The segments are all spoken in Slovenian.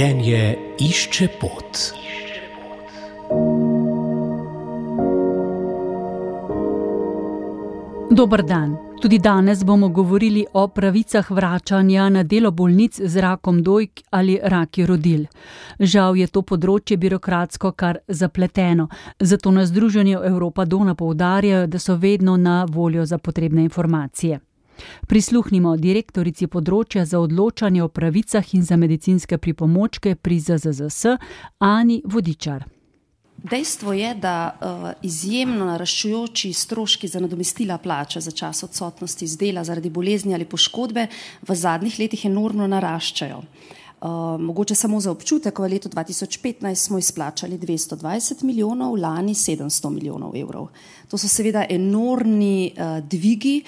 Življenje išče pot. Dober dan. Tudi danes bomo govorili o pravicah vračanja na delo bolnic z rakom dojk ali raki rodil. Žal je to področje birokratsko kar zapleteno, zato na Združenju Evropa Dona poudarjajo, da so vedno na voljo za potrebne informacije. Prisluhnimo direktorici področja za odločanje o pravicah in za medicinske pripomočke pri ZZZS Ani Vodičar. Dejstvo je, da uh, izjemno naraščujoči stroški za nadomestila plače za čas odsotnosti z dela zaradi bolezni ali poškodbe v zadnjih letih enormno naraščajo. Uh, mogoče samo za občutek, v letu 2015 smo izplačali 220 milijonov, lani 700 milijonov evrov. To so seveda enormni uh, dvigi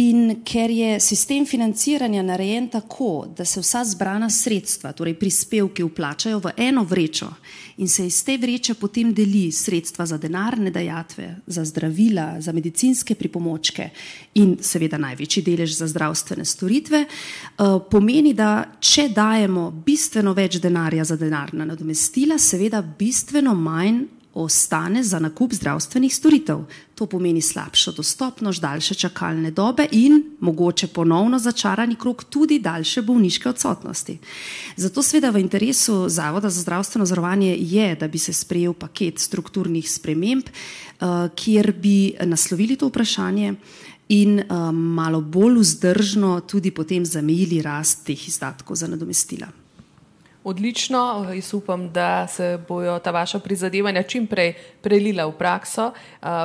in ker je sistem financiranja narejen tako, da se vsa zbrana sredstva, torej prispevki, vplačajo v eno vrečo in se iz te vreče potem deli sredstva za denarne dajatve, za zdravila, za medicinske pripomočke in seveda največji delež za zdravstvene storitve, uh, pomeni, da če dajemo bistveno več denarja za denarna nadomestila, seveda bistveno manj ostane za nakup zdravstvenih storitev. To pomeni slabšo dostopnost, daljše čakalne dobe in mogoče ponovno začarani krok tudi daljše bolniške odsotnosti. Zato seveda v interesu Zavoda za zdravstveno zavarovanje je, da bi se sprejel paket strukturnih sprememb, eh, kjer bi naslovili to vprašanje in eh, malo bolj vzdržno tudi potem zamejili rast teh izdatkov za nadomestila. Odlično, jaz upam, da se bojo ta vaša prizadevanja čim prej prelila v prakso.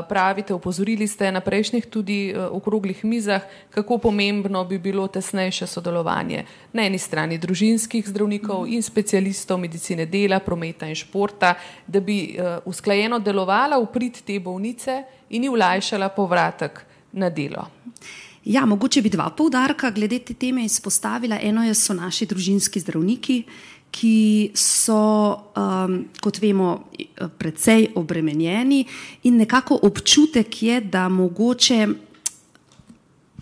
Pravite, upozorili ste na prejšnjih tudi okroglih mizah, kako pomembno bi bilo tesnejše sodelovanje na eni strani družinskih zdravnikov in specialistov medicine dela, prometa in športa, da bi usklajeno delovala v prid te bolnice in ji ulajšala povratek na delo. Ja, mogoče bi dva poudarka glede te teme izpostavila. Eno je, so naši družinski zdravniki, ki so, um, kot vemo, precej obremenjeni in nekako občutek je, da mogoče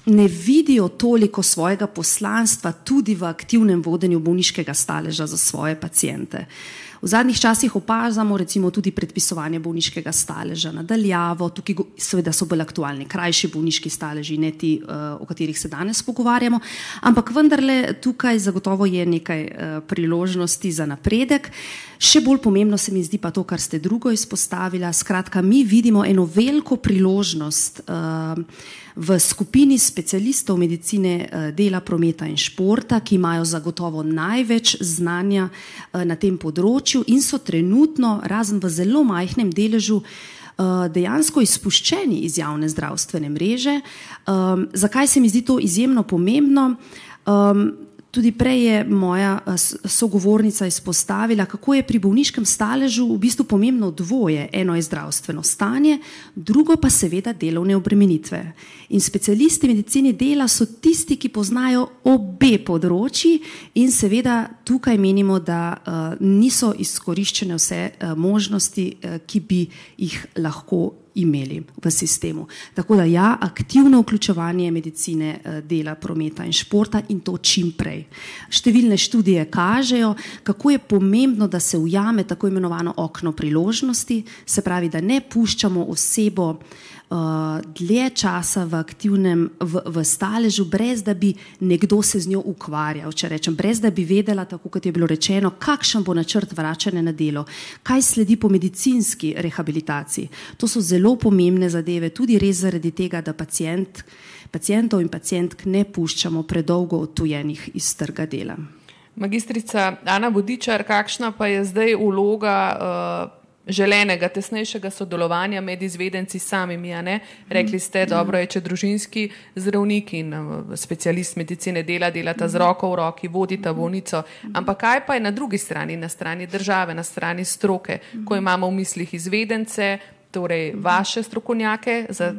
ne vidijo toliko svojega poslanstva tudi v aktivnem vodenju bolniškega staleža za svoje pacijente. V zadnjih časih opazamo recimo tudi predpisovanje bolniškega staleža nadaljavo, tukaj seveda so bolj aktualni krajši bolniški staleži, ne ti, uh, o katerih se danes pogovarjamo, ampak vendarle tukaj zagotovo je nekaj uh, priložnosti za napredek. Še bolj pomembno se mi zdi pa to, kar ste drugo izpostavila. Skratka, mi vidimo eno veliko priložnost uh, v skupini specialistov medicine dela, prometa in športa, ki imajo zagotovo največ znanja na tem področju področju in so trenutno, razen v zelo majhnem deležu, eh, dejansko izpuščeni iz javne zdravstvene mreže. Um, zakaj se mi zdi to izjemno pomembno? Tudi prej je moja eh, sogovornica izpostavila, kako je pri bolniškem staležu v bistvu pomembno dvoje. Eno je zdravstveno stanje, drugo pa seveda delovne obremenitve. In specialisti medicine dela so tisti, ki poznajo obe področji in seveda tukaj menimo, da uh, niso izkoriščene vse uh, možnosti, uh, ki bi jih lahko imeli v sistemu. Tako da ja, aktivno vključevanje medicine, eh, dela, prometa in športa in to čim prej. Številne študije kažejo, kako je pomembno, da se ujame tako imenovano okno priložnosti, se pravi, da ne puščamo osebo uh, dlje časa v aktivnem, v, v staležu, brez da bi nekdo se z njo ukvarjal, če rečem, brez da bi vedela, tako kot je bilo rečeno, kakšen bo načrt vračanja na delo, kaj sledi po medicinski rehabilitaciji. To so zelo pomembne zadeve, tudi res zaradi tega, da pacijent, pacijentov in pacijentk ne puščamo predolgo odtujenih iz trga dela. Magistrica Ana Bodičar, kakšna pa je zdaj vloga uh, želenega, tesnejšega sodelovanja med izvedenci samimi. Rekli ste, dobro je, če družinski zdravnik in uh, specialist medicine dela, delata z roko v roki, vodita bolnico. Ampak kaj pa je na drugi strani, na strani države, na strani stroke, ko imamo v mislih izvedence, torej vaše strokovnjake za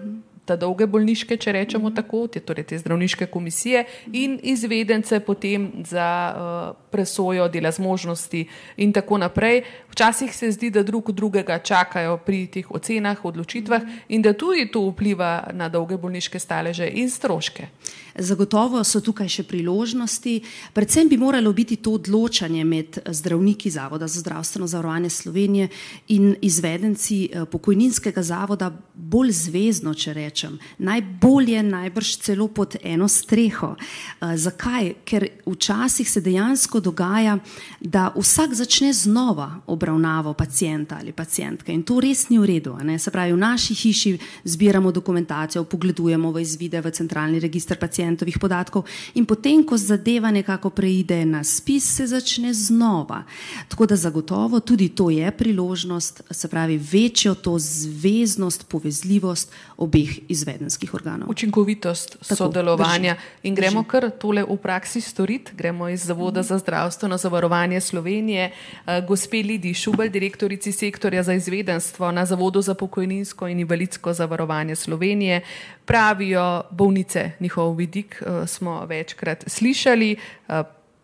ta dolge bolniške, če rečemo tako, te, torej te zdravniške komisije in izvedence potem za uh, presojo dela zmožnosti in tako naprej. Včasih se zdi, da drug drugega čakajo pri teh ocenah, odločitvah in da tudi to vpliva na dolge bolniške staleže in stroške. Zagotovo so tukaj še priložnosti. Predvsem bi moralo biti to odločanje med zdravniki Zavoda za zdravstveno zavarovanje Slovenije in izvedenci eh, pokojninskega zavoda bolj zvezno, če rečem. Najbolje, najbrž celo pod eno streho. Eh, zakaj? Ker včasih se dejansko dogaja, da vsak začne znova obravnavo pacijenta ali pacijentke in to res ni v redu. Se pravi, v naši hiši zbiramo dokumentacijo, pogledujemo v izvide v centralni registr pacijentov pacijentovih podatkov, in potem, ko zadeva nekako preide na spis, se začne znova. Tako da zagotovo tudi to je priložnost, se pravi, večjo to zveznost, povezljivost obeh izvedenskih organov. Učinkovitost Tako, sodelovanja. Drži, in gremo drži. kar tole v praksi storiti. Gremo iz Zavoda za zdravstveno zavarovanje Slovenije, eh, gospe Lidi Šubel, direktorici sektorja za izvedenstvo na Zavodu za pokojninsko in invalidsko zavarovanje Slovenije. Pravijo bolnice, njihov vidik uh, smo večkrat slišali.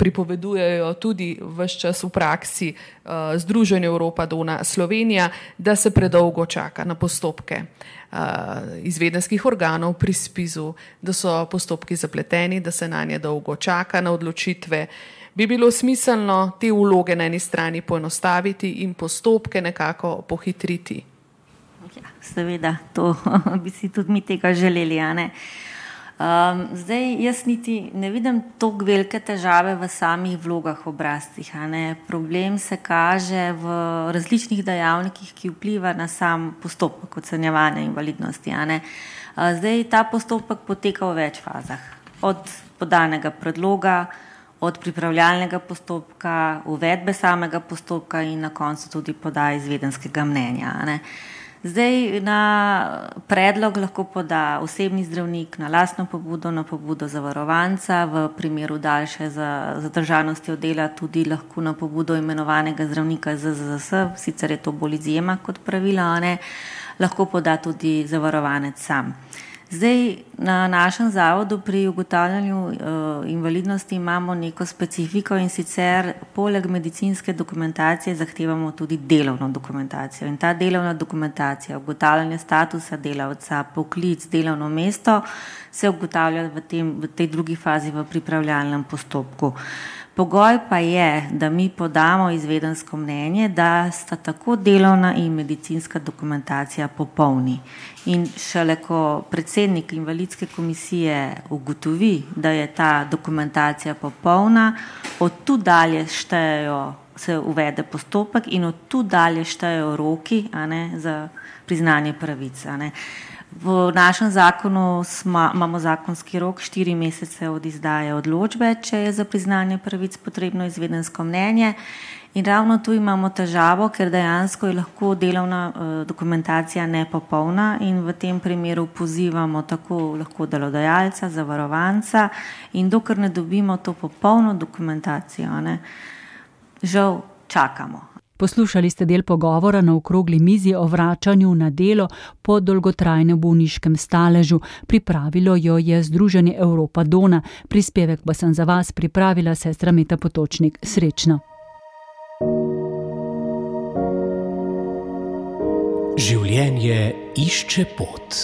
Pripovedujejo tudi vse čas v praksi uh, Združenje Evropa Dona Slovenija, da se predolgo čaka na postopke uh, izvedenskih organov pri spizu, da so postopki zapleteni, da se na nje dolgo čaka na odločitve. Bi bilo smiselno te vloge na eni strani poenostaviti in postopke nekako pohitriti? Ja, seveda, to bi si tudi mi tega želeli. Uh, Um, zdaj, jaz niti ne vidim tako velike težave v samih vlogah obrazcih. Problem se kaže v različnih dejavnikih, ki vpliva na sam postopek ocenjevanja invalidnosti. Zdaj, ta postopek poteka v več fazah. Od podanega predloga, od pripravljalnega postopka, uvedbe samega postopka in na koncu tudi podaje izvedenskega mnenja. Zdaj na predlog lahko poda osebni zdravnik na lastno pobudo, na pobudo zavarovanca, v primeru daljše zadržanosti odela tudi lahko na pobudo imenovanega zdravnika ZZS, sicer je to bolj izjema kot pravila, ne, lahko poda tudi zavarovanec sam. Zdaj na našem zavodu pri ugotavljanju uh, invalidnosti imamo neko specifiko in sicer poleg medicinske dokumentacije zahtevamo tudi delovno dokumentacijo. In ta delovna dokumentacija, ugotavljanje statusa delavca, poklic, delovno mesto se ugotavlja v, tem, v tej drugi fazi v pripravljalnem postopku. Pogoj pa je, da mi podamo izvedensko mnenje, da sta tako delovna in medicinska dokumentacija popolni. In šele ko predsednik invalidske komisije ugotovi, da je ta dokumentacija popolna, od tu dalje štejejo, se uvede postopek in od tu dalje štejejo roki ne, za priznanje pravic. V našem zakonu smo, imamo zakonski rok štiri mesece od izdaje odločbe, če je za priznanje pravic potrebno izvedensko mnenje. In ravno tu imamo težavo, ker dejansko je lahko delovna uh, dokumentacija nepopolna in v tem primeru pozivamo tako lahko delodajalca, zavarovanca in dokler ne dobimo to popolno dokumentacijo, ne, žal čakamo. Poslušali ste del pogovora na okrogli mizi o vračanju na delo po dolgotrajnem bolniškem staležu. Pripravilo jo je Združenje Evropa Dona. Prispevek pa sem za vas pripravila sestra Meta Potočnik. Srečno! Življenje išče pot.